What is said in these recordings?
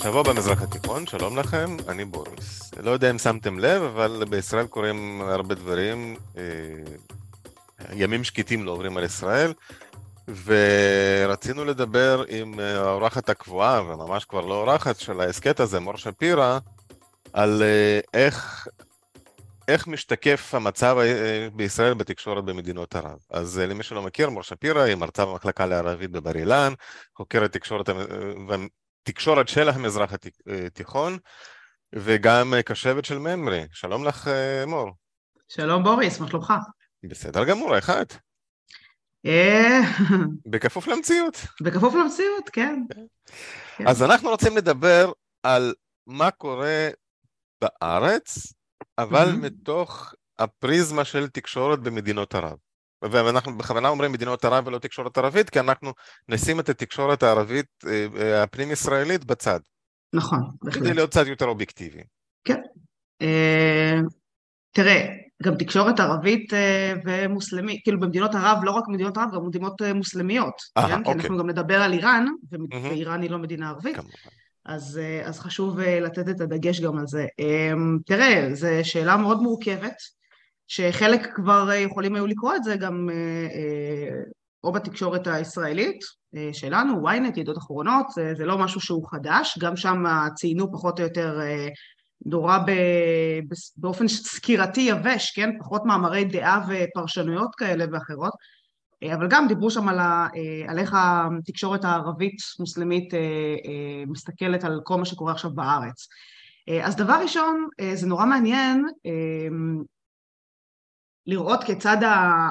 השבוע במזרח התיכון, שלום לכם, אני בוריס. לא יודע אם שמתם לב, אבל בישראל קורים הרבה דברים. אה, ימים שקטים לא עוברים על ישראל, ורצינו לדבר עם האורחת הקבועה, וממש כבר לא אורחת, של ההסכת הזה, מור שפירא, על אה, איך, איך משתקף המצב אה, בישראל בתקשורת במדינות ערב. אז למי שלא מכיר, מור שפירא היא מרצה במחלקה לערבית בבר אילן, חוקרת תקשורת תקשורת של המזרח התיכון, וגם קשבת של ממרי. שלום לך, מור. שלום בוריס, מה שלומך? בסדר גמור, איך את? בכפוף למציאות. בכפוף למציאות, כן. כן. אז אנחנו רוצים לדבר על מה קורה בארץ, אבל מתוך הפריזמה של תקשורת במדינות ערב. ואנחנו בכוונה אומרים מדינות ערב ולא תקשורת ערבית, כי אנחנו נשים את התקשורת הערבית אה, אה, הפנים-ישראלית בצד. נכון, בהחלט. כדי להיות קצת יותר אובייקטיבי. כן. אה, תראה, גם תקשורת ערבית ומוסלמית, כאילו במדינות ערב, לא רק מדינות ערב, גם מדינות מוסלמיות. כן? כי אנחנו אוקיי. גם נדבר על איראן, ואיראן היא לא מדינה ערבית. אז, אז חשוב לתת את הדגש גם על זה. תראה, זו שאלה מאוד מורכבת. שחלק כבר יכולים היו לקרוא את זה גם אה, אה, או בתקשורת הישראלית אה, שלנו, ynet, ידיעות אחרונות, זה, זה לא משהו שהוא חדש, גם שם ציינו פחות או יותר נורא באופן סקירתי יבש, כן? פחות מאמרי דעה ופרשנויות כאלה ואחרות, אבל גם דיברו שם על, ה, על איך התקשורת הערבית-מוסלמית מסתכלת על כל מה שקורה עכשיו בארץ. אז דבר ראשון, זה נורא מעניין, לראות כיצד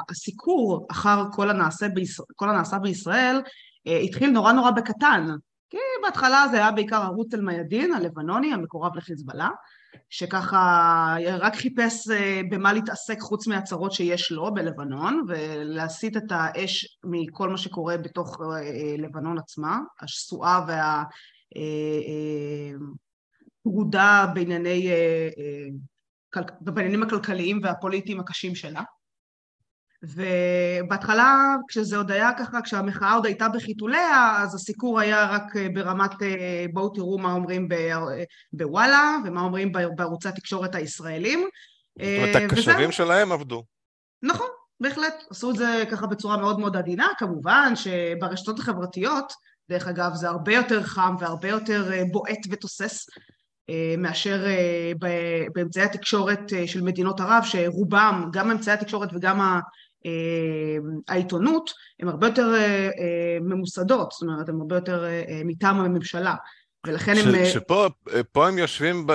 הסיקור אחר כל הנעשה, בישראל, כל הנעשה בישראל אה, התחיל נורא נורא בקטן, כי בהתחלה זה היה בעיקר ערוץ אל-מיאדין הלבנוני המקורב לחיזבאללה, שככה רק חיפש אה, במה להתעסק חוץ מהצרות שיש לו בלבנון ולהסיט את האש מכל מה שקורה בתוך אה, לבנון עצמה, השסועה והפרודה בענייני בעניינים הכלכליים והפוליטיים הקשים שלה. ובהתחלה, כשזה עוד היה ככה, כשהמחאה עוד הייתה בחיתוליה, אז הסיקור היה רק ברמת אה, בואו תראו מה אומרים בוואלה ומה אומרים בערוצי התקשורת הישראלים. זאת אומרת, אה, הקשרים שלהם עבדו. נכון, בהחלט. עשו את זה ככה בצורה מאוד מאוד עדינה, כמובן שברשתות החברתיות, דרך אגב, זה הרבה יותר חם והרבה יותר אה, בועט ותוסס אה, מאשר אה, באמצעי התקשורת אה, של מדינות ערב, שרובם, גם אמצעי התקשורת וגם העיתונות, הן הרבה יותר ממוסדות, זאת אומרת, הן הרבה יותר מטעם הממשלה. ולכן ש, הם... שפה הם יושבים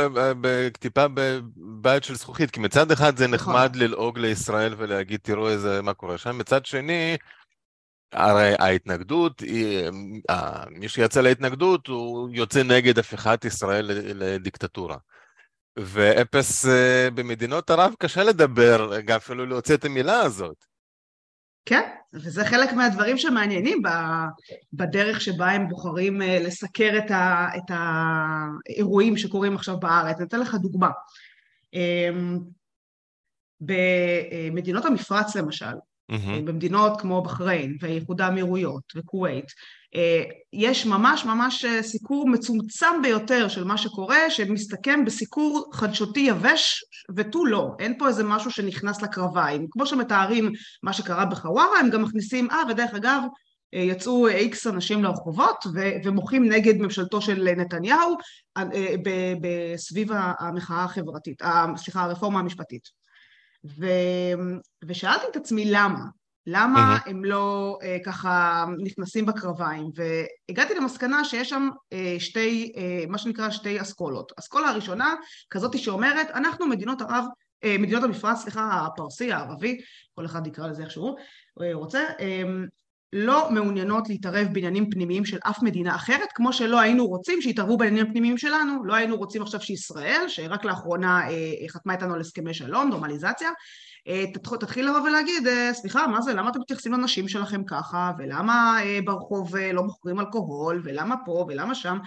טיפה בבית של זכוכית, כי מצד אחד זה נכון. נחמד ללעוג לישראל ולהגיד, תראו איזה, מה קורה שם, מצד שני, הרי ההתנגדות, מי שיצא להתנגדות הוא יוצא נגד הפיכת ישראל לדיקטטורה. ואפס אה, במדינות ערב קשה לדבר, גם אפילו להוציא את המילה הזאת. כן, וזה חלק מהדברים שמעניינים בדרך שבה הם בוחרים אה, לסקר את, ה, את האירועים שקורים עכשיו בארץ. אני אתן לך דוגמה. אמ, במדינות המפרץ למשל, mm-hmm. במדינות כמו בחריין ואיחוד האמירויות וכווית, אה, יש ממש ממש אה, סיקור מצומצם ביותר של מה שקורה, שמסתכם בסיקור חדשותי יבש ותו לא, אין פה איזה משהו שנכנס לקרביים. כמו שמתארים מה שקרה בחווארה, הם גם מכניסים, אה, ודרך אגב, יצאו איקס אנשים לרחובות ומוחים נגד ממשלתו של נתניהו סביב המחאה החברתית, סליחה, הרפורמה המשפטית. ו... ושאלתי את עצמי למה, למה mm-hmm. הם לא אה, ככה נכנסים בקרביים, והגעתי למסקנה שיש שם אה, שתי, אה, מה שנקרא שתי אסכולות. אסכולה הראשונה, כזאת שאומרת, אנחנו מדינות ערב, אה, מדינות המפרץ, סליחה, הפרסי, הערבי, כל אחד יקרא לזה איך שהוא אה, רוצה, אה, לא מעוניינות להתערב בעניינים פנימיים של אף מדינה אחרת, כמו שלא היינו רוצים שיתערבו בעניינים הפנימיים שלנו, לא היינו רוצים עכשיו שישראל, שרק לאחרונה אה, חתמה איתנו על הסכמי שלום, נורמליזציה, אה, תתחיל לבוא ולהגיד, אה, סליחה, מה זה, למה אתם מתייחסים לנשים שלכם ככה, ולמה אה, ברחוב אה, לא מוכרים אלכוהול, ולמה פה, ולמה שם,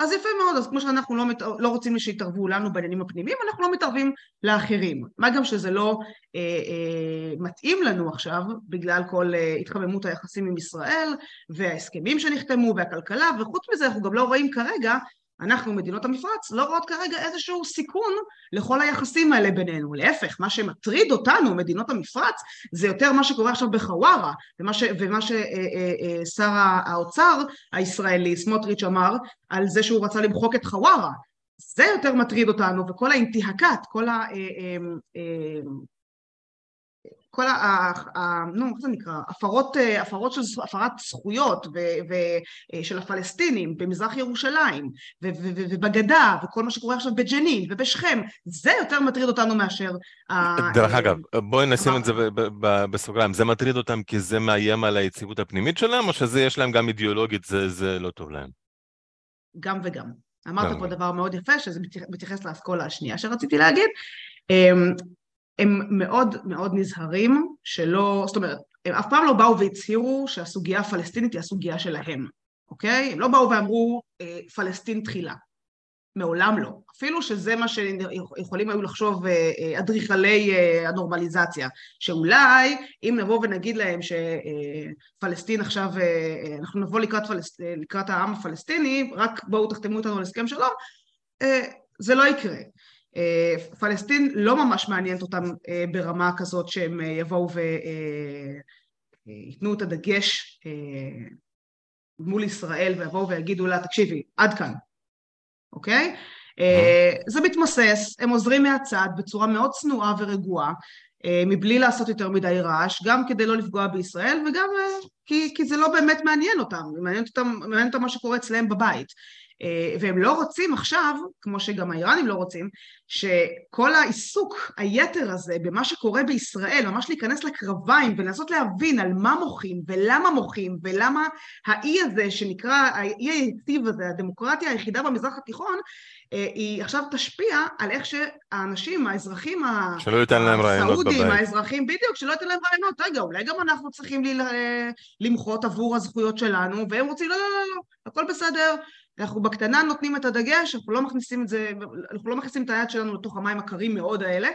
אז יפה מאוד, אז כמו שאנחנו לא, מת... לא רוצים שיתערבו לנו בעניינים הפנימיים, אנחנו לא מתערבים לאחרים. מה גם שזה לא אה, אה, מתאים לנו עכשיו, בגלל כל אה, התחממות היחסים עם ישראל, וההסכמים שנחתמו, והכלכלה, וחוץ מזה אנחנו גם לא רואים כרגע, אנחנו, מדינות המפרץ, לא רואות כרגע איזשהו סיכון לכל היחסים האלה בינינו. להפך, מה שמטריד אותנו, מדינות המפרץ, זה יותר מה שקורה עכשיו בחווארה, ומה ששר האוצר הישראלי, סמוטריץ', אמר על זה שהוא רצה למחוק את חווארה. זה יותר מטריד אותנו, וכל האינתיהקת, כל ה... כל ה... נו, איך זה נקרא? הפרות, הפרות של הפרת זכויות ו, ו, של הפלסטינים במזרח ירושלים ו, ו, ו, ובגדה וכל מה שקורה עכשיו בג'נין ובשכם, זה יותר מטריד אותנו מאשר... דרך אגב, בואי נשים את זה בסוגריים, זה מטריד אותם כי זה מאיים על היציבות הפנימית שלהם, או שזה יש להם גם אידיאולוגית, זה, זה לא טוב להם? גם וגם. אמרת פה דבר מאוד יפה, שזה מתייחס לאסכולה השנייה שרציתי להגיד. הם מאוד מאוד נזהרים שלא, זאת אומרת, הם אף פעם לא באו והצהירו שהסוגיה הפלסטינית היא הסוגיה שלהם, אוקיי? הם לא באו ואמרו אה, פלסטין תחילה. מעולם לא. אפילו שזה מה שיכולים היו לחשוב אה, אה, אדריכלי הנורמליזציה, שאולי אם נבוא ונגיד להם שפלסטין עכשיו, אנחנו נבוא לקראת, פלס... לקראת העם הפלסטיני, רק בואו תחתמו איתנו על הסכם שלום, זה לא יקרה. אה, פלסטין לא ממש מעניינת אותם אה, ברמה כזאת שהם אה, יבואו וייתנו את הדגש מול ישראל ויבואו ויגידו לה, תקשיבי, עד כאן, אוקיי? זה מתמסס, הם עוזרים מהצד בצורה מאוד צנועה ורגועה, מבלי לעשות יותר מדי רעש, גם כדי לא לפגוע בישראל וגם כי, כי זה לא באמת מעניין אותם, מעניין אותם, מעניין אותם מה שקורה אצלם בבית. אה, והם לא רוצים עכשיו, כמו שגם האיראנים לא רוצים, שכל העיסוק היתר הזה במה שקורה בישראל, ממש להיכנס לקרביים ולנסות להבין על מה מוחים ולמה מוחים ולמה האי הזה שנקרא, האי היציב הזה, הדמוקרטיה היחידה במזרח התיכון, אה, היא עכשיו תשפיע על איך שהאנשים, האזרחים שלא ייתן להם רעיונות בבית. האזרחים, בדיוק, שלא ייתן להם רעיונות. רגע, אולי גם אנחנו צריכים למחות עבור הזכויות שלנו, והם רוצים, לא, לא, לא, לא, הכל בסדר, אנחנו בקטנה נותנים את הדגש, אנחנו לא מכניסים את זה, אנחנו לא מכניסים את היד שלנו לתוך המים הקרים מאוד האלה,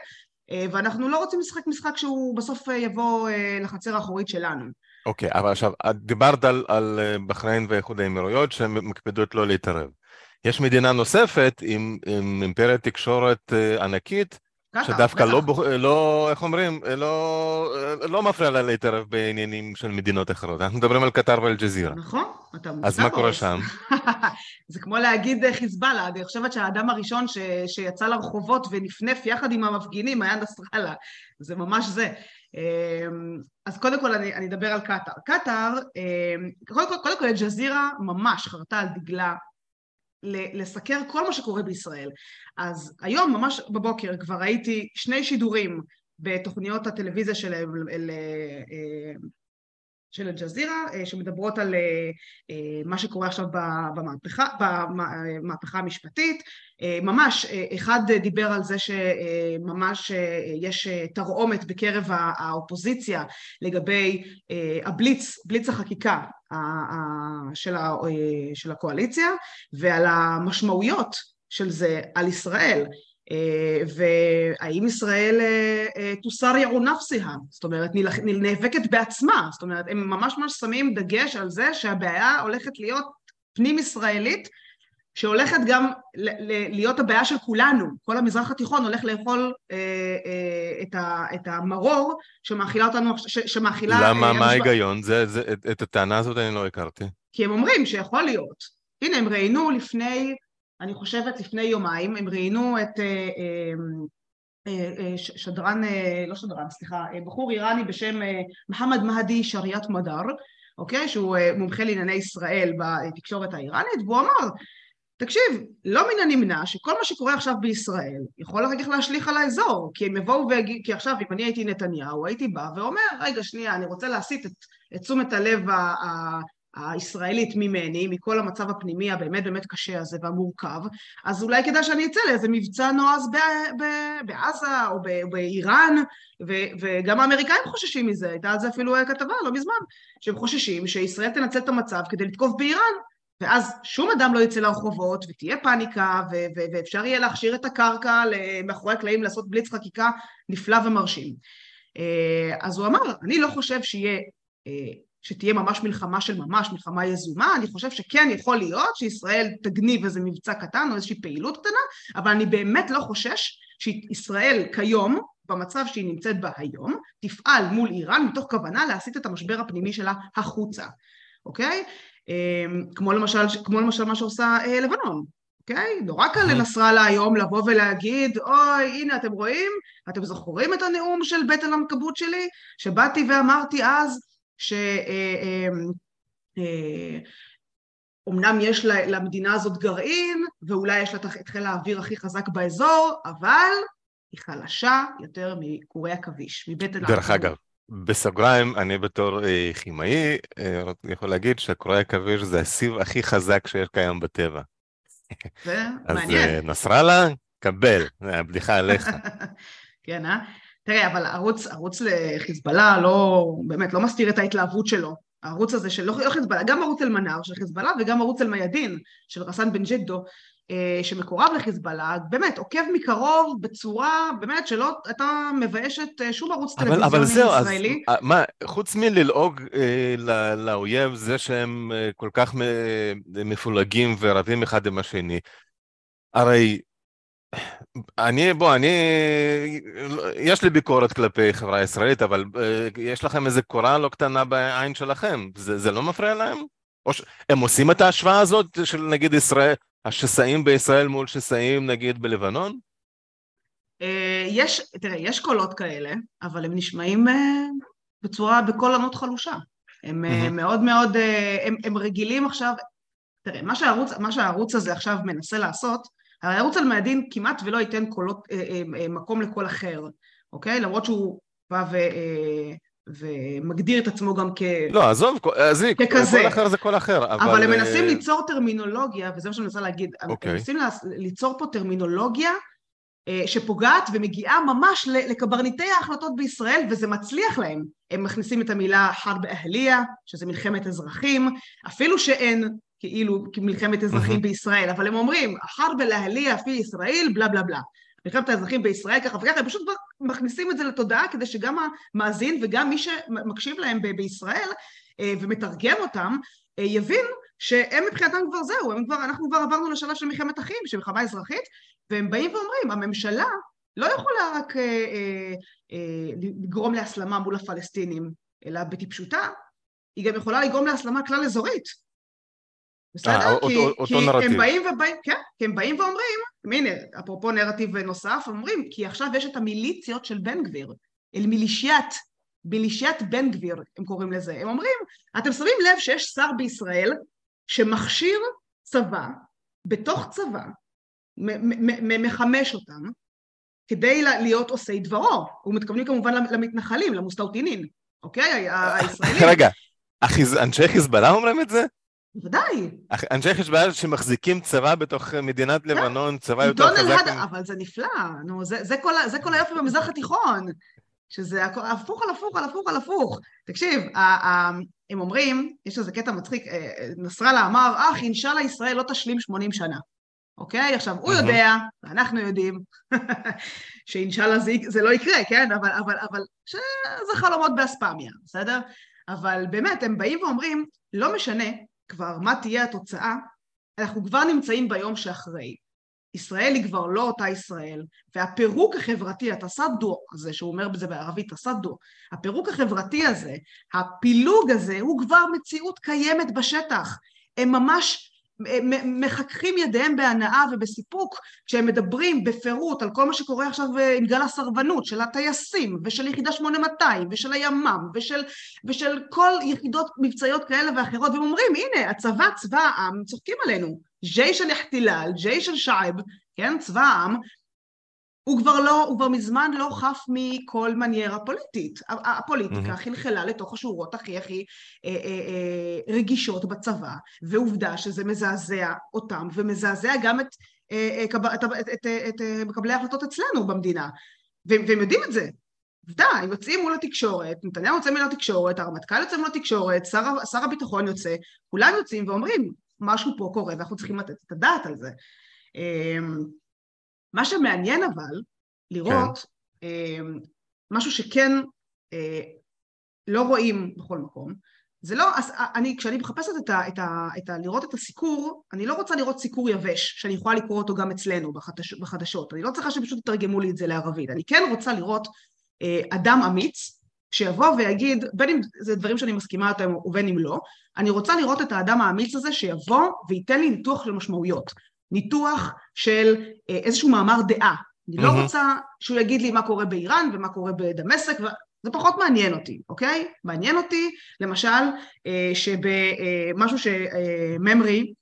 אה, ואנחנו לא רוצים לשחק משחק שהוא בסוף אה, יבוא אה, לחצר האחורית שלנו. אוקיי, okay, אבל עכשיו, את דיברת על, על בחריין ואיחוד האמירויות שהן מקפידות לא להתערב. יש מדינה נוספת עם, עם אימפריית תקשורת ענקית, שדווקא לא, לא, איך אומרים, לא, לא מפריע לה להתערב בעניינים של מדינות אחרות. אנחנו מדברים על קטר ואל-ג'זירה. נכון, אתה מוזר. אז מה קורה שם? זה כמו להגיד אה, חיזבאללה, אני חושבת שהאדם הראשון ש, שיצא לרחובות ונפנף יחד עם המפגינים היה נסראללה. זה ממש זה. אמ, אז קודם כל אני, אני אדבר על קטאר. קטאר, אמ, קודם כל, קודם כל אל-ג'זירה ממש חרתה על דגלה לסקר כל מה שקורה בישראל. אז היום, ממש בבוקר, כבר ראיתי שני שידורים בתוכניות הטלוויזיה שלהם של אל-ג'זירה, אה, שמדברות על אה, אה, מה שקורה עכשיו במהפכה, במהפכה המשפטית. ממש, אחד דיבר על זה שממש יש תרעומת בקרב האופוזיציה לגבי הבליץ, בליץ החקיקה של הקואליציה, ועל המשמעויות של זה על ישראל. אה, והאם ישראל אה, אה, תוסר יעו נפסיה, זאת אומרת נאבקת בעצמה, זאת אומרת הם ממש ממש שמים דגש על זה שהבעיה הולכת להיות פנים ישראלית שהולכת גם להיות הבעיה של כולנו, כל המזרח התיכון הולך לאכול את המרור שמאכילה אותנו, שמאכילה... למה, מה ההיגיון? את הטענה הזאת אני לא הכרתי. כי הם אומרים שיכול להיות. הנה, הם ראיינו לפני אני חושבת לפני יומיים, הם ראיינו את אה, אה, אה, שדרן, לא שדרן, סליחה, בחור איראני בשם מוחמד מהדי שריית מדר, אוקיי? שהוא מומחה לענייני ישראל בתקשורת האיראנית, והוא אמר, תקשיב, לא מן הנמנע שכל מה שקורה עכשיו בישראל יכול אחר כך להשליך על האזור, כי הם יבואו ויגידו, כי עכשיו אם אני הייתי נתניהו, הייתי בא ואומר, רגע שנייה, אני רוצה להסיט את, את תשומת הלב הישראלית ממני, מכל המצב הפנימי הבאמת באמת קשה הזה והמורכב, אז אולי כדאי שאני אצא לאיזה מבצע נועז בעזה או באיראן, וגם האמריקאים חוששים מזה, הייתה על זה אפילו כתבה לא מזמן, שהם חוששים שישראל תנצל את המצב כדי לתקוף באיראן, ואז שום אדם לא יצא לרחובות ותהיה פאניקה ואפשר יהיה להכשיר את הקרקע מאחורי הקלעים לעשות בליץ חקיקה נפלא ומרשים. אה, אז הוא אמר, אני לא חושב שיהיה אה, שתהיה ממש מלחמה של ממש, מלחמה יזומה, אני חושב שכן יכול להיות שישראל תגניב איזה מבצע קטן או איזושהי פעילות קטנה, אבל אני באמת לא חושש שישראל כיום, במצב שהיא נמצאת בה היום, תפעל מול איראן מתוך כוונה להסיט את המשבר הפנימי שלה החוצה, אוקיי? אמ, כמו למשל, כמו למשל מה שעושה אה, לבנון, אוקיי? נורא קל לנסראללה היום לבוא ולהגיד, אוי, הנה, אתם רואים? אתם זוכרים את הנאום של בית אל-עמקבות שלי? שבאתי ואמרתי אז שאומנם אה, אה, יש למדינה הזאת גרעין, ואולי יש לה את חיל האוויר הכי חזק באזור, אבל היא חלשה יותר מקורי עכביש, אל-עמקבות. דרך אגב, בסוגריים, אני בתור אה, כימאי אה, יכול להגיד שקורי עכביש זה הסיב הכי חזק שיש קיים בטבע. זה מעניין. אז נסראללה, קבל, הבדיחה עליך. כן, אה? תראה, אבל ערוץ, ערוץ לחיזבאללה לא, באמת, לא מסתיר את ההתלהבות שלו. הערוץ הזה של לא, חיזבאללה, גם ערוץ אל-מנאר של חיזבאללה וגם ערוץ אל-מיאדין של רסן בן ג'ידו, אה, שמקורב לחיזבאללה, באמת, עוקב מקרוב בצורה, באמת, שלא הייתה מביישת אה, שום ערוץ טלוויזיוני ישראלי. אבל זהו, אז אה, מה, חוץ מללעוג אה, לאויב, זה שהם כל כך מפולגים ורבים אחד עם השני, הרי אני, בוא, אני, יש לי ביקורת כלפי חברה הישראלית, אבל יש לכם איזה קורה לא קטנה בעין שלכם, זה, זה לא מפריע להם? או ש... הם עושים את ההשוואה הזאת של נגיד ישראל, השסעים בישראל מול שסעים נגיד בלבנון? אה, יש, תראה, יש קולות כאלה, אבל הם נשמעים אה, בצורה, בקול ענות חלושה. הם mm-hmm. מאוד מאוד, הם, הם רגילים עכשיו, תראה, מה שהערוץ, מה שהערוץ הזה עכשיו מנסה לעשות, הרי הערוץ על מאדין כמעט ולא ייתן קולות, מקום לקול אחר, אוקיי? למרות שהוא בא ו... ומגדיר את עצמו גם כ... לא, עזוב, עזבי, ככזה. כל אחר זה כל אחר, אבל... אבל הם מנסים ליצור טרמינולוגיה, וזה מה שאני מנסה להגיד, okay. הם אוקיי. מנסים ליצור פה טרמינולוגיה אה, שפוגעת ומגיעה ממש לקברניטי ההחלטות בישראל, וזה מצליח להם. הם מכניסים את המילה חרב אהליה, שזה מלחמת אזרחים, אפילו שאין כאילו מלחמת אזרחים mm-hmm. בישראל, אבל הם אומרים, חרב אהליה פי ישראל, בלה בלה בלה. מלחמת האזרחים בישראל ככה וככה, הם פשוט מכניסים את זה לתודעה כדי שגם המאזין וגם מי שמקשיב להם ב- בישראל אה, ומתרגם אותם, אה, יבין שהם מבחינתם כבר זהו, הם כבר, אנחנו כבר עברנו לשלב של מלחמת אחים, של מלחמה אזרחית, והם באים ואומרים, הממשלה לא יכולה רק אה, אה, אה, לגרום להסלמה מול הפלסטינים, אלא בטיפשותה, היא גם יכולה לגרום להסלמה כלל אזורית. בסדר? אה, כי, אותו, כי אותו הם באים ובאים, כן, כי הם באים ואומרים, הנה, אפרופו נרטיב נוסף, אומרים, כי עכשיו יש את המיליציות של בן גביר, אל מילישיית, מילישיית בן גביר, הם קוראים לזה. הם אומרים, אתם שמים לב שיש שר בישראל שמכשיר צבא, בתוך צבא, מחמש אותם, כדי להיות עושי דברו. הוא מתכוונים כמובן למתנחלים, למוסטאוטינין, אוקיי? הישראלים. רגע, אנשי חיזבאללה אומרים את זה? בוודאי. אנשי חשבון שמחזיקים צבא בתוך מדינת כן. לבנון, צבא יותר חזק. אבל זה נפלא, נו, זה, זה, כל, זה כל היופי במזרח התיכון, שזה הפוך על הפוך על הפוך על הפוך. תקשיב, הם אומרים, יש איזה קטע מצחיק, אה, נסראללה אמר, אך, אינשאללה ישראל לא תשלים 80 שנה. אוקיי? עכשיו, הוא יודע, ואנחנו יודעים, שאינשאללה זה, זה לא יקרה, כן? אבל, אבל, אבל שזה חלומות באספמיה, בסדר? אבל באמת, הם באים ואומרים, לא משנה כבר מה תהיה התוצאה, אנחנו כבר נמצאים ביום שאחרי. ישראל היא כבר לא אותה ישראל, והפירוק החברתי, התסדו הזה, שהוא אומר בזה בערבית, תסדו, הפירוק החברתי הזה, הפילוג הזה, הוא כבר מציאות קיימת בשטח. הם ממש מחככים ידיהם בהנאה ובסיפוק כשהם מדברים בפירוט על כל מה שקורה עכשיו עם גל הסרבנות של הטייסים ושל יחידה 8200 ושל הימ"מ ושל, ושל כל יחידות מבצעיות כאלה ואחרות והם אומרים הנה הצבא צבא העם צוחקים עלינו. ג'ייש אל-אחתילל, ג'ייש אל-שעב, כן צבא העם הוא כבר לא, הוא כבר מזמן לא חף מכל מניירה פוליטית. הפוליטיקה mm-hmm. חלחלה לתוך השורות הכי הכי אה, אה, אה, רגישות בצבא, ועובדה שזה מזעזע אותם, ומזעזע גם את, אה, אה, את, את, את, את אה, מקבלי ההחלטות אצלנו במדינה. והם יודעים את זה. עובדה, הם יוצאים מול התקשורת, נתניהו יוצא מול התקשורת, הרמטכ"ל יוצא מול התקשורת, שר, שר הביטחון יוצא, כולם יוצאים ואומרים, משהו פה קורה ואנחנו צריכים לתת את הדעת על זה. אמ, מה שמעניין אבל, לראות כן. משהו שכן אה, לא רואים בכל מקום, זה לא, אז אני, כשאני מחפשת את ה, את ה, את ה... לראות את הסיקור, אני לא רוצה לראות סיקור יבש, שאני יכולה לקרוא אותו גם אצלנו בחדש, בחדשות. אני לא צריכה שפשוט יתרגמו לי את זה לערבית. אני כן רוצה לראות אה, אדם אמיץ, שיבוא ויגיד, בין אם זה דברים שאני מסכימה איתם ובין אם לא, אני רוצה לראות את האדם האמיץ הזה שיבוא וייתן לי ניתוח של משמעויות. ניתוח של אה, איזשהו מאמר דעה. אני לא רוצה שהוא יגיד לי מה קורה באיראן ומה קורה בדמשק, זה פחות מעניין אותי, אוקיי? מעניין אותי, למשל, אה, שבמשהו שממרי,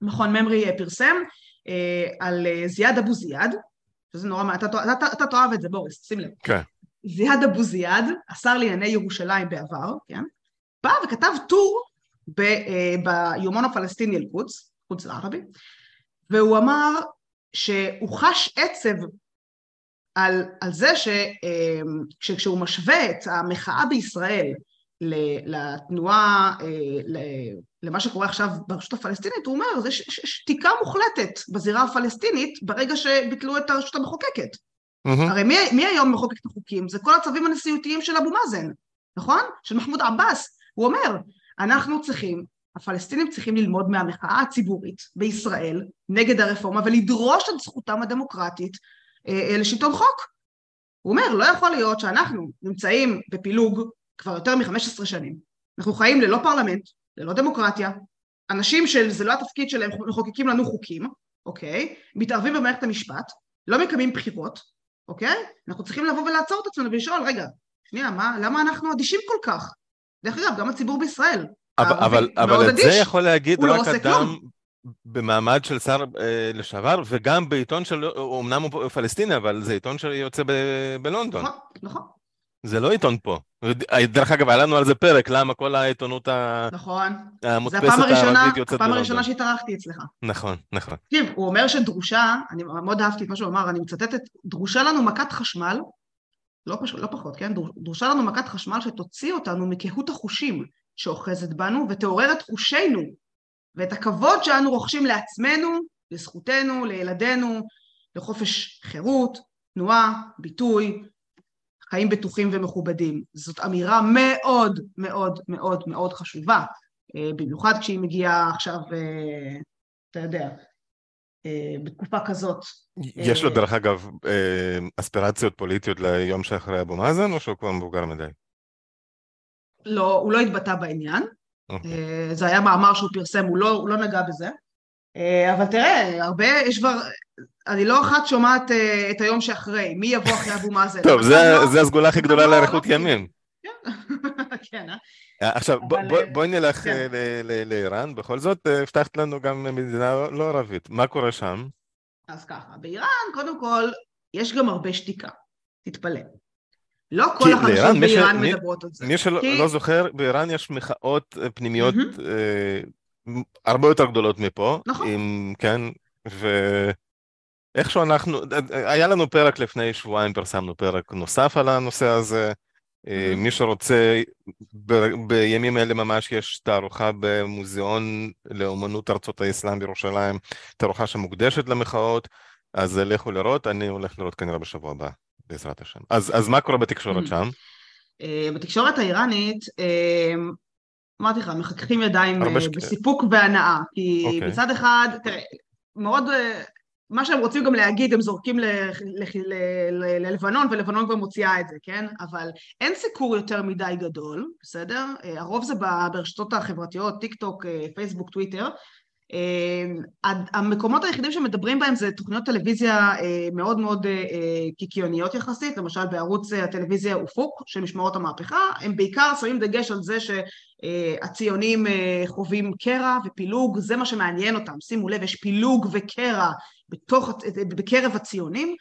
מכון ממרי פרסם, על זיאד אבו זיאד, שזה נורא, אתה, אתה, אתה, אתה תאהב את זה, בוריס, שים לב. כן. זיאד אבו זיאד, השר לענייני ירושלים בעבר, כן? בא וכתב טור ביומן הפלסטיני אל-קודס, קודס ערבי, והוא אמר שהוא חש עצב על, על זה ש, אמ, שכשהוא משווה את המחאה בישראל לתנועה, אה, למה שקורה עכשיו ברשות הפלסטינית, הוא אומר, זה שתיקה מוחלטת בזירה הפלסטינית ברגע שביטלו את הרשות המחוקקת. Mm-hmm. הרי מי, מי היום מחוקק את החוקים? זה כל הצווים הנשיאותיים של אבו מאזן, נכון? של מחמוד עבאס. הוא אומר, אנחנו צריכים, הפלסטינים צריכים ללמוד מהמחאה הציבורית בישראל נגד הרפורמה ולדרוש את זכותם הדמוקרטית אה, אה, לשלטון חוק. הוא אומר, לא יכול להיות שאנחנו נמצאים בפילוג כבר יותר מ-15 שנים. אנחנו חיים ללא פרלמנט, ללא דמוקרטיה, אנשים שזה לא התפקיד שלהם מחוקקים לנו חוקים, אוקיי? מתערבים במערכת המשפט, לא מקיימים בחירות, אוקיי? אנחנו צריכים לבוא ולעצור את עצמנו ולשאול, רגע, שנייה, מה, למה אנחנו אדישים כל כך? דרך אגב, גם הציבור בישראל. אבל, אבל, את זה יכול להגיד לא רק לא אדם כלום. במעמד של שר אה, לשעבר, וגם בעיתון של, אמנם הוא פלסטיני, אבל זה עיתון שיוצא ב- בלונדון. נכון, נכון. זה לא עיתון פה. דרך אגב, היה לנו על זה פרק, למה כל העיתונות נכון. המודפסת הערבית יוצאת בלונדון. זו הפעם הראשונה שהתארחתי אצלך. נכון, נכון. תקשיב, הוא אומר שדרושה, אני מאוד אהבתי את מה שהוא אמר, אני מצטטת, דרושה לנו מכת חשמל, לא, פש... לא פחות, כן? דרושה לנו מכת חשמל שתוציא אותנו מקהות החושים שאוחזת בנו ותעורר את חושינו ואת הכבוד שאנו רוכשים לעצמנו, לזכותנו, לילדינו, לחופש חירות, תנועה, ביטוי, חיים בטוחים ומכובדים. זאת אמירה מאוד מאוד מאוד מאוד חשובה, אה, במיוחד כשהיא מגיעה עכשיו, אה, אתה יודע, אה, בתקופה כזאת. יש לו דרך אגב אספירציות פוליטיות ליום שאחרי אבו מאזן, או שהוא כבר מבוגר מדי? לא, הוא לא התבטא בעניין. Okay. אוקיי. זה היה מאמר שהוא פרסם, הוא לא, הוא לא נגע בזה. אבל תראה, הרבה, יש כבר, אני לא אחת שומעת uh, את היום שאחרי, מי יבוא אחרי אבו מאזן. טוב, זה, זה הסגולה הכי גדולה לאריכות ימים. כן, כן, אה? אה? עכשיו, בואי נלך כן. לאיראן, בכל זאת הבטחת לנו גם מדינה לא ערבית, מה קורה שם? אז ככה, באיראן, קודם כל, יש גם הרבה שתיקה, תתפלא. לא כל החדשות באיראן מדברות על זה. מי שלא לא זוכר, באיראן יש מחאות פנימיות הרבה יותר גדולות מפה. נכון. כן, ו... איכשהו אנחנו, היה לנו פרק לפני שבועיים, פרסמנו פרק נוסף על הנושא הזה. Mm-hmm. מי שרוצה, ב, בימים אלה ממש יש תערוכה במוזיאון לאומנות ארצות האסלאם בירושלים, תערוכה שמוקדשת למחאות, אז לכו לראות, אני הולך לראות כנראה בשבוע הבא, בעזרת השם. אז, אז מה קורה בתקשורת mm-hmm. שם? אה, בתקשורת האיראנית, אה, אמרתי לך, מחככים ידיים בסיפוק והנאה, כי okay. אוקיי. מצד אחד, תראה, מאוד מה שהם רוצים גם להגיד, הם זורקים ללבנון, ולבנון כבר מוציאה את זה, כן? אבל אין סיקור יותר מדי גדול, בסדר? אה, הרוב זה ברשתות החברתיות, טיק טוק, אה, פייסבוק, טוויטר. אה, המקומות היחידים שמדברים בהם זה תוכניות טלוויזיה מאוד מאוד קיקיוניות יחסית, למשל בערוץ הטלוויזיה אופוק של משמרות המהפכה, הם בעיקר שמים דגש על זה שהציונים חווים קרע ופילוג, זה מה שמעניין אותם, שימו לב, יש פילוג וקרע בתוך, בקרב הציונים,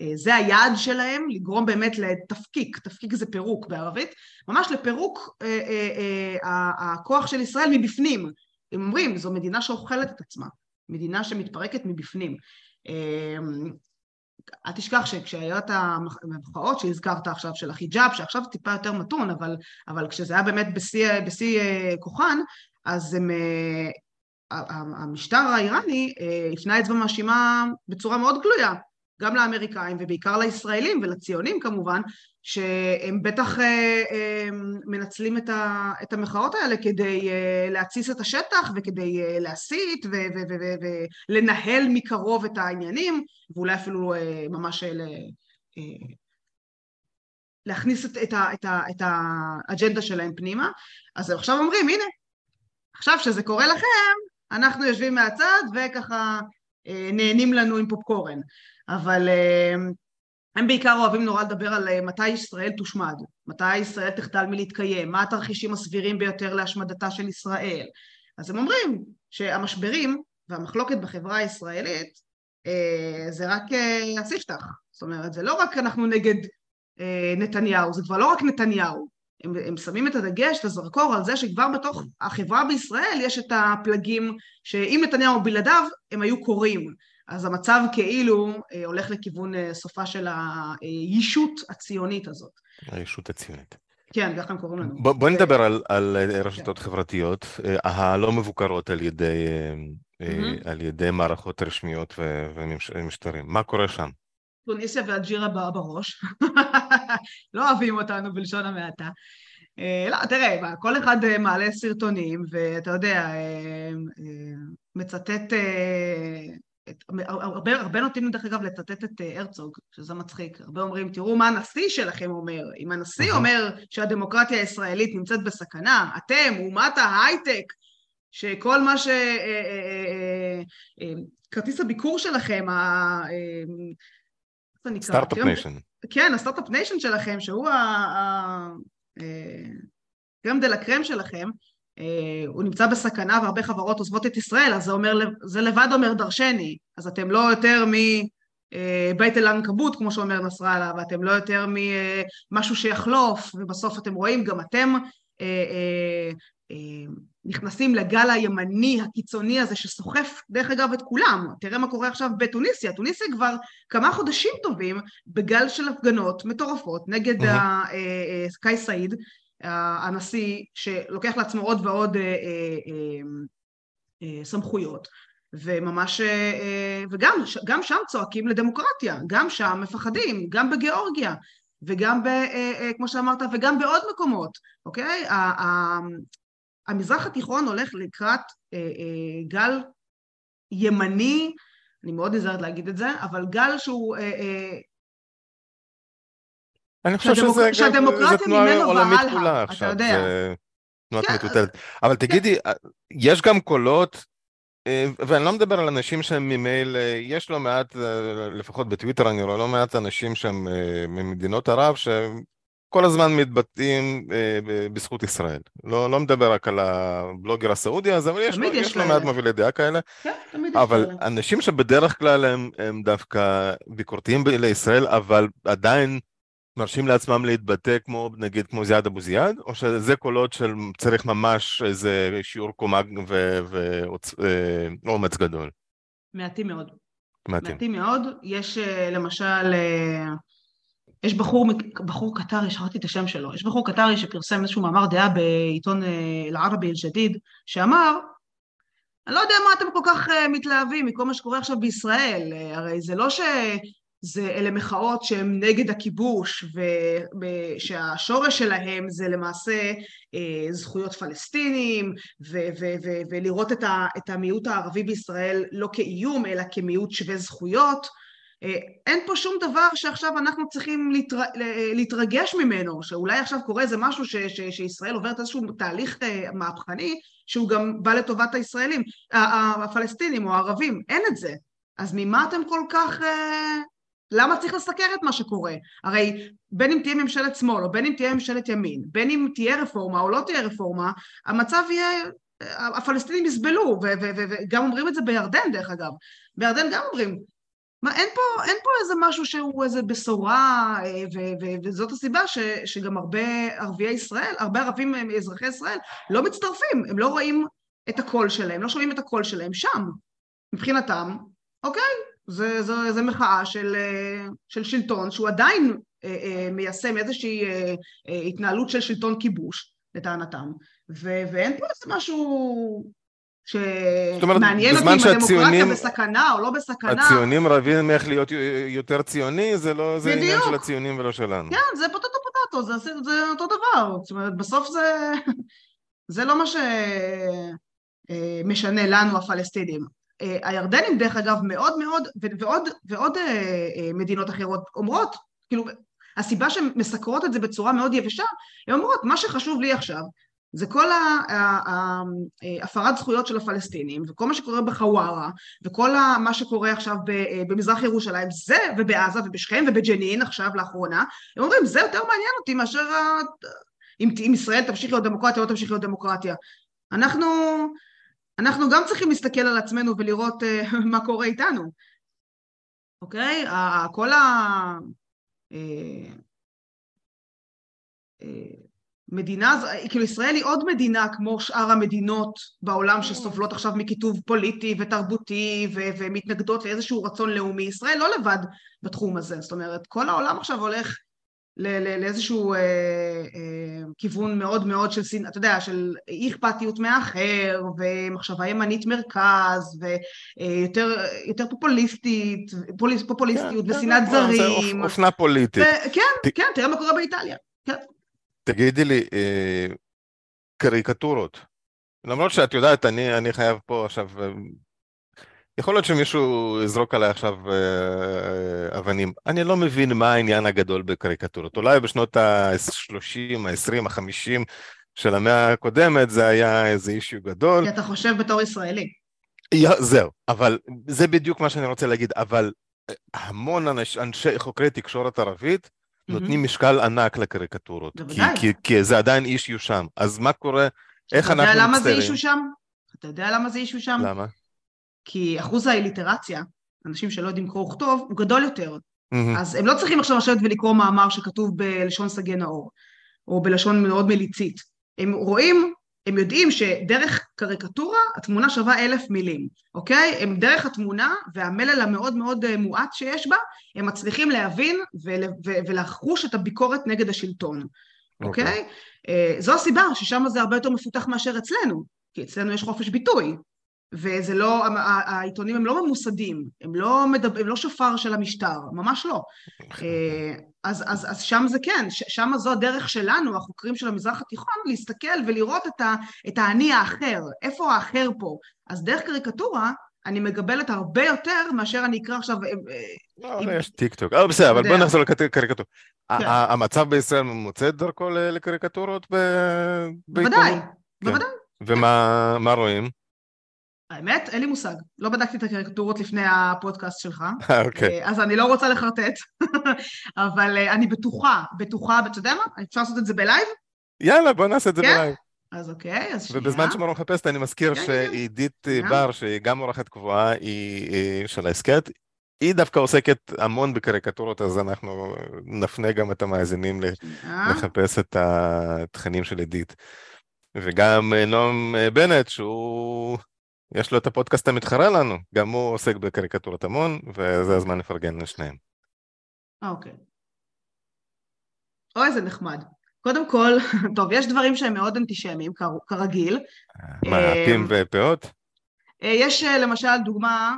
אה, זה היעד שלהם, לגרום באמת לתפקיק, תפקיק זה פירוק בערבית, ממש לפירוק אה, אה, אה, הכוח של ישראל מבפנים. הם אומרים, זו מדינה שאוכלת את עצמה, מדינה שמתפרקת מבפנים. אה, אל תשכח שכשהיה את המחאות שהזכרת עכשיו של החיג'אב, שעכשיו טיפה יותר מתון, אבל, אבל כשזה היה באמת בשיא, בשיא אה, כוחן, אז הם, המשטר האיראני אה, הפנה אצבע מאשימה בצורה מאוד גלויה גם לאמריקאים ובעיקר לישראלים ולציונים כמובן, שהם בטח אה, אה, מנצלים את, המחאות האלה כדי אה, להתסיס את השטח וכדי להסית ולנהל מקרוב את העניינים, ואולי אפילו ממש להכניס את, את, ה, את, ה, את האג'נדה שלהם פנימה. אז עכשיו אומרים, הנה, עכשיו שזה קורה לכם, אנחנו יושבים מהצד וככה אה, נהנים לנו עם פופקורן. אבל אה, הם בעיקר אוהבים נורא לדבר על אה, מתי ישראל תושמד, מתי ישראל תחדל מלהתקיים, מה התרחישים הסבירים ביותר להשמדתה של ישראל. אז הם אומרים שהמשברים והמחלוקת בחברה הישראלית זה רק הספתח. זאת אומרת, זה לא רק אנחנו נגד נתניהו, זה כבר לא רק נתניהו, הם, הם שמים את הדגש, את הזרקור על זה שכבר בתוך החברה בישראל יש את הפלגים שאם נתניהו בלעדיו הם היו קורים. אז המצב כאילו אה, הולך לכיוון אה, סופה של הישות הציונית הזאת. הישות הציונית. כן, ככה הם קוראים לנו. בוא, בוא נדבר על, על רשתות כן. חברתיות, אה, הלא מבוקרות על ידי, mm-hmm. על ידי מערכות רשמיות ומשטרים. מה קורה שם? טוניסיה ואלג'ירה בראש, לא אוהבים אותנו בלשון המעטה. אה, לא, תראה, כל אחד אה, מעלה סרטונים, ואתה יודע, אה, מצטט, הרבה, הרבה נוטים דרך אגב לצטט את הרצוג, שזה מצחיק. הרבה אומרים, תראו מה הנשיא שלכם אומר. אם הנשיא אומר שהדמוקרטיה הישראלית נמצאת בסכנה, אתם, אומת ההייטק, שכל מה ש... כרטיס הביקור שלכם, זה נקרא? Start-Up Nation. כן, ה Start-Up Nation שלכם, שהוא ה crème אה, de la crème שלכם, אה, הוא נמצא בסכנה והרבה חברות עוזבות את ישראל, אז זה, אומר, זה לבד אומר דרשני, אז אתם לא יותר מבית אה, العنكبوت, כמו שאומר נסראללה, ואתם לא יותר ממשהו שיחלוף, ובסוף אתם רואים, גם אתם נכנסים לגל הימני הקיצוני הזה שסוחף דרך אגב את כולם. תראה מה קורה עכשיו בתוניסיה. תוניסיה כבר כמה חודשים טובים בגל של הפגנות מטורפות נגד mm-hmm. קאי סעיד, הנשיא שלוקח לעצמו עוד ועוד סמכויות. וממש, וגם שם צועקים לדמוקרטיה, גם שם מפחדים, גם בגיאורגיה, וגם, ב, כמו שאמרת, וגם בעוד מקומות, אוקיי? המזרח התיכון הולך לקראת אה, אה, גל ימני, אני מאוד נזהרת להגיד את זה, אבל גל שהוא... אה, אה, אני חושב שהדמוק... שזה תנועה עולמית כולה עכשיו, זה תנועת כן. מטוטלת. אבל תגידי, כן. יש גם קולות, אה, ואני לא מדבר על אנשים שהם ממייל, יש לא מעט, אה, לפחות בטוויטר אני רואה לא מעט אנשים שהם ממדינות ערב, שהם כל הזמן מתבטאים בזכות ישראל. לא, לא מדבר רק על הבלוגר הסעודי הזה, אבל יש לו, יש לו מעט מובילי דעה כאלה. כן, תמיד אבל יש אנשים שבדרך כלל הם, הם דווקא ביקורתיים לישראל, אבל עדיין מרשים לעצמם להתבטא כמו, נגיד, כמו זיאד אבו זיאד, או שזה קולות של צריך ממש איזה שיעור קומה ואומץ גדול? מעטים מאוד. מעטים. מעטים מאוד. יש אה, למשל... אה, יש בחור, בחור קטרי, שכחתי את השם שלו, יש בחור קטרי שפרסם איזשהו מאמר דעה בעיתון אה, אל-ערבי אל-ג'דיד, שאמר, אני לא יודע מה אתם כל כך אה, מתלהבים מכל מה שקורה עכשיו בישראל, אה, הרי זה לא שזה אלה מחאות שהן נגד הכיבוש ושהשורש שלהם זה למעשה זכויות פלסטינים ולראות את המיעוט הערבי בישראל לא כאיום אלא כמיעוט שווה זכויות אה, אין פה שום דבר שעכשיו אנחנו צריכים להתר... להתרגש ממנו, שאולי עכשיו קורה איזה משהו ש... ש... שישראל עוברת איזשהו תהליך אה, מהפכני שהוא גם בא לטובת הישראלים, הפלסטינים או הערבים, אין את זה. אז ממה אתם כל כך... אה, למה צריך לסקר את מה שקורה? הרי בין אם תהיה ממשלת שמאל או בין אם תהיה ממשלת ימין, בין אם תהיה רפורמה או לא תהיה רפורמה, המצב יהיה... הפלסטינים יסבלו, וגם אומרים את זה בירדן דרך אגב. בירדן גם אומרים, מה, אין פה, אין פה איזה משהו שהוא איזה בשורה, אה, וזאת הסיבה ש- שגם הרבה ערביי ישראל, הרבה ערבים אה, אזרחי ישראל לא מצטרפים, הם לא רואים את הקול שלהם, לא שומעים את הקול שלהם שם. מבחינתם, אוקיי, זה, זה, זה מחאה של, אה, של שלטון שהוא עדיין מיישם איזושהי התנהלות של שלטון כיבוש, לטענתם, ו- ואין פה איזה משהו שמעניין אותי אם הדמוקרטיה בסכנה או לא בסכנה. הציונים רבים איך להיות יותר ציוני, זה לא, זה עניין של הציונים ולא שלנו. כן, זה פוטטו פוטטו, זה, זה אותו דבר. זאת אומרת, בסוף זה, זה לא מה שמשנה לנו הפלסטינים. הירדנים, דרך אגב, מאוד מאוד, ועוד, ועוד מדינות אחרות אומרות, כאילו, הסיבה שהן מסקרות את זה בצורה מאוד יבשה, הן אומרות, מה שחשוב לי עכשיו זה כל הפרת זכויות של הפלסטינים וכל מה שקורה בחווארה וכל מה שקורה עכשיו במזרח ירושלים זה ובעזה ובשכם ובג'נין עכשיו לאחרונה. הם אומרים זה יותר מעניין אותי מאשר אם ישראל תמשיך להיות דמוקרטיה או לא תמשיך להיות דמוקרטיה. אנחנו, אנחנו גם צריכים להסתכל על עצמנו ולראות מה קורה איתנו. אוקיי? כל ה... מדינה, כאילו ישראל היא עוד מדינה כמו שאר המדינות בעולם שסובלות עכשיו מכיתוב פוליטי ותרבותי ו- ומתנגדות לאיזשהו רצון לאומי, ישראל לא לבד בתחום הזה, זאת אומרת כל העולם עכשיו הולך לאיזשהו אה, אה, כיוון מאוד מאוד של, אתה יודע, של אי אכפתיות מהאחר ומחשבה ימנית מרכז ויותר אה, פופוליסטית, פוליס, פופוליסטיות כן, ושנאת כן, זרים. זה אופנה פוליטית. ו- כן, כן, תראה מה קורה באיטליה. כן. תגידי לי, אה, קריקטורות. למרות שאת יודעת, אני, אני חייב פה עכשיו... יכול להיות שמישהו יזרוק עליי עכשיו אה, אה, אבנים. אני לא מבין מה העניין הגדול בקריקטורות. אולי בשנות ה-30, ה-20, ה-50 של המאה הקודמת זה היה איזה אישיו גדול. כי אתה חושב בתור ישראלי. זהו, אבל זה בדיוק מה שאני רוצה להגיד, אבל אה, המון אנש, אנשי חוקרי תקשורת ערבית נותנים משקל ענק לקריקטורות, כי, כי, כי זה עדיין אישיו שם. אז מה קורה, איך אנחנו מצטערים? אתה יודע למה זה אישיו שם? אתה יודע למה זה אישיו שם? למה? כי אחוז האליטרציה, אנשים שלא יודעים קרוא וכתוב, הוא גדול יותר. אז הם לא צריכים עכשיו לשבת ולקרוא מאמר שכתוב בלשון סגי נאור, או בלשון מאוד מליצית. הם רואים הם יודעים שדרך קריקטורה התמונה שווה אלף מילים, אוקיי? הם דרך התמונה והמלל המאוד מאוד אה, מועט שיש בה, הם מצליחים להבין ולחוש את הביקורת נגד השלטון, אוקיי? אוקיי? אה, זו הסיבה ששם זה הרבה יותר מפותח מאשר אצלנו, כי אצלנו יש חופש ביטוי, וזה לא, העיתונים הם לא ממוסדים, הם לא, מדבר, הם לא שופר של המשטר, ממש לא. אה, אז, אז, אז שם זה כן, שם זו הדרך שלנו, החוקרים של המזרח התיכון, להסתכל ולראות את, ה, את האני האחר, איפה האחר פה. אז דרך קריקטורה, אני מקבלת הרבה יותר מאשר אני אקרא עכשיו... אה, אה, לא, יש טיק טוק. בסדר, אבל בוא נחזור לקריקטורה. כן. המצב בישראל מוצא את דרכו לקריקטורות? בוודאי, כן. בוודאי. ומה רואים? האמת, אין לי מושג. לא בדקתי את הקריקטורות לפני הפודקאסט שלך. אה, אוקיי. אז אני לא רוצה לחרטט, אבל אה, אני בטוחה, בטוחה, ואתה יודע מה? אפשר לעשות את זה בלייב? יאללה, בוא נעשה את זה כן? בלייב. אז אוקיי, אז שנייה. ובזמן שמרון מחפשת, אני מזכיר כן, כן, שעידית בר, שהיא גם עורכת קבועה, היא של ההסכת, היא דווקא עוסקת המון בקריקטורות, אז אנחנו נפנה גם את המאזינים לחפש את התכנים של עידית. וגם אה, נועם בנט, שהוא יש לו את הפודקאסט המתחרה לנו, גם הוא עוסק בקריקטורת המון, וזה הזמן לפרגן לשניהם. אוקיי. אוי, זה נחמד. קודם כל, טוב, יש דברים שהם מאוד אנטישמיים, כרגיל. מרהטים אה, ופאות? אה, יש אה, למשל דוגמה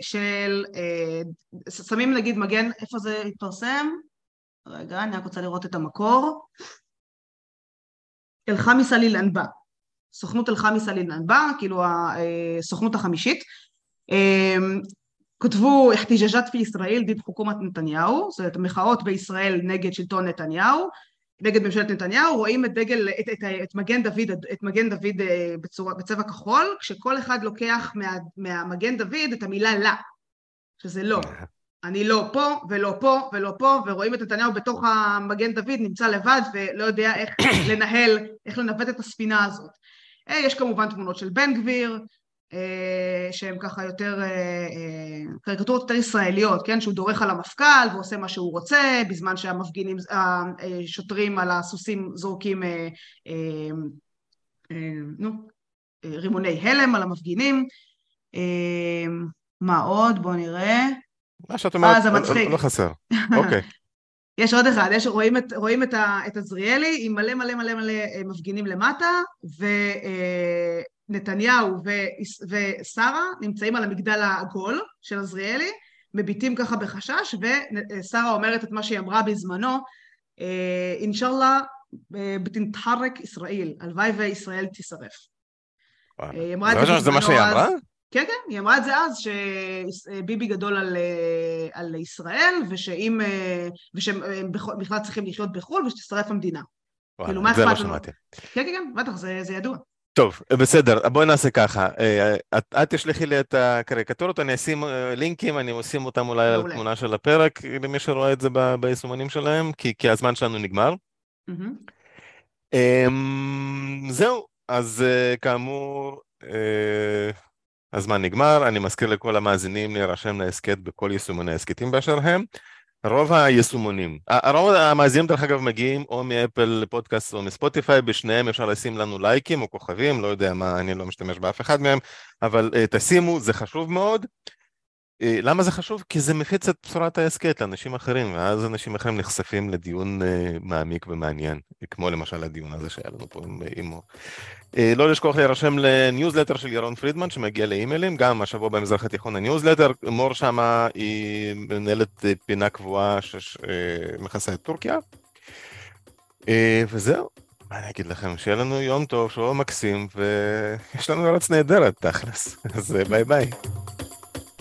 של, שמים נגיד מגן, איפה זה התפרסם? רגע, אני רק רוצה לראות את המקור. אלחמי סליל אנבא. סוכנות אל-חמיס אל-ננבא, כאילו הסוכנות החמישית, אמ, כתבו אחתיג'ג'ת פי ישראל דיד חוקומת נתניהו, זאת אומרת מחאות בישראל נגד שלטון נתניהו, נגד ממשלת נתניהו, רואים את דגל, את, את, את מגן דוד, את מגן דוד אה, בצורה, בצבע כחול, כשכל אחד לוקח מה, מהמגן דוד את המילה לה, שזה לא. אני לא פה ולא פה ולא פה, ורואים את נתניהו בתוך המגן דוד נמצא לבד ולא יודע איך לנהל, איך לנווט את הספינה הזאת. אה, יש כמובן תמונות של בן גביר, אה, שהן ככה יותר אה, קריקטורות יותר ישראליות, כן? שהוא דורך על המפכ"ל ועושה מה שהוא רוצה, בזמן שהמפגינים, השוטרים על הסוסים זורקים, נו, רימוני הלם על המפגינים. מה עוד? בואו נראה. מה שאת אומרת, לא, לא חסר. אוקיי. יש עוד אחד, יש, רואים, את, רואים את, ה, את עזריאלי עם מלא מלא מלא מלא מפגינים למטה, ונתניהו ושרה נמצאים על המגדל העגול של עזריאלי, מביטים ככה בחשש, ושרה אומרת את מה שהיא אמרה בזמנו, אינשאללה בתנתחרק ישראל, הלוואי וישראל תישרף. זה מה שהיא אמרה? כן, כן, היא אמרה את זה אז, שביבי גדול על, על ישראל, ושאם, ושהם בכלל צריכים לחיות בחו"ל, ושתשרף המדינה. וואלה, כאילו, זה לא שמעתי. כן, כן, כן, בטח, זה, זה ידוע. טוב, בסדר, בואי נעשה ככה. את, את תשלחי לי את הקריקטורות, אני אשים לינקים, אני אשים אותם אולי על התמונה של הפרק, למי שרואה את זה ביישומונים שלהם, כי, כי הזמן שלנו נגמר. Mm-hmm. זהו, אז כאמור, הזמן נגמר, אני מזכיר לכל המאזינים להירשם להסכת בכל יישומוני ההסכתים באשר הם. רוב היישומונים, הרוב המאזינים דרך אגב מגיעים או מאפל פודקאסט או מספוטיפיי, בשניהם אפשר לשים לנו לייקים או כוכבים, לא יודע מה, אני לא משתמש באף אחד מהם, אבל uh, תשימו, זה חשוב מאוד. אה, למה זה חשוב? כי זה מפיץ את בשורת ההסכת לאנשים אחרים, ואז אנשים אחרים נחשפים לדיון uh, מעמיק ומעניין, כמו למשל הדיון הזה שהיה לנו פה עם אימו. Uh, לא לשכוח להירשם לניוזלטר של ירון פרידמן שמגיע לאימיילים, גם השבוע במזרח התיכון הניוזלטר, מור שמה היא מנהלת פינה קבועה שמכסה את טורקיה. וזהו, מה אני אגיד לכם, שיהיה לנו יום טוב, שבוע מקסים, ויש לנו ארץ נהדרת תכלס, אז ביי ביי.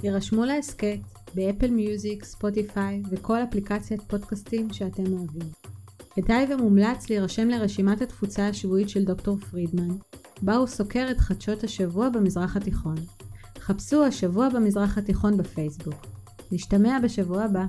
יירשמו להסכת באפל מיוזיק, ספוטיפיי וכל אפליקציית פודקאסטים שאתם אוהבים. כדאי ומומלץ להירשם לרשימת התפוצה השבועית של דוקטור פרידמן, בה הוא סוקר את חדשות השבוע במזרח התיכון. חפשו השבוע במזרח התיכון בפייסבוק. נשתמע בשבוע הבא.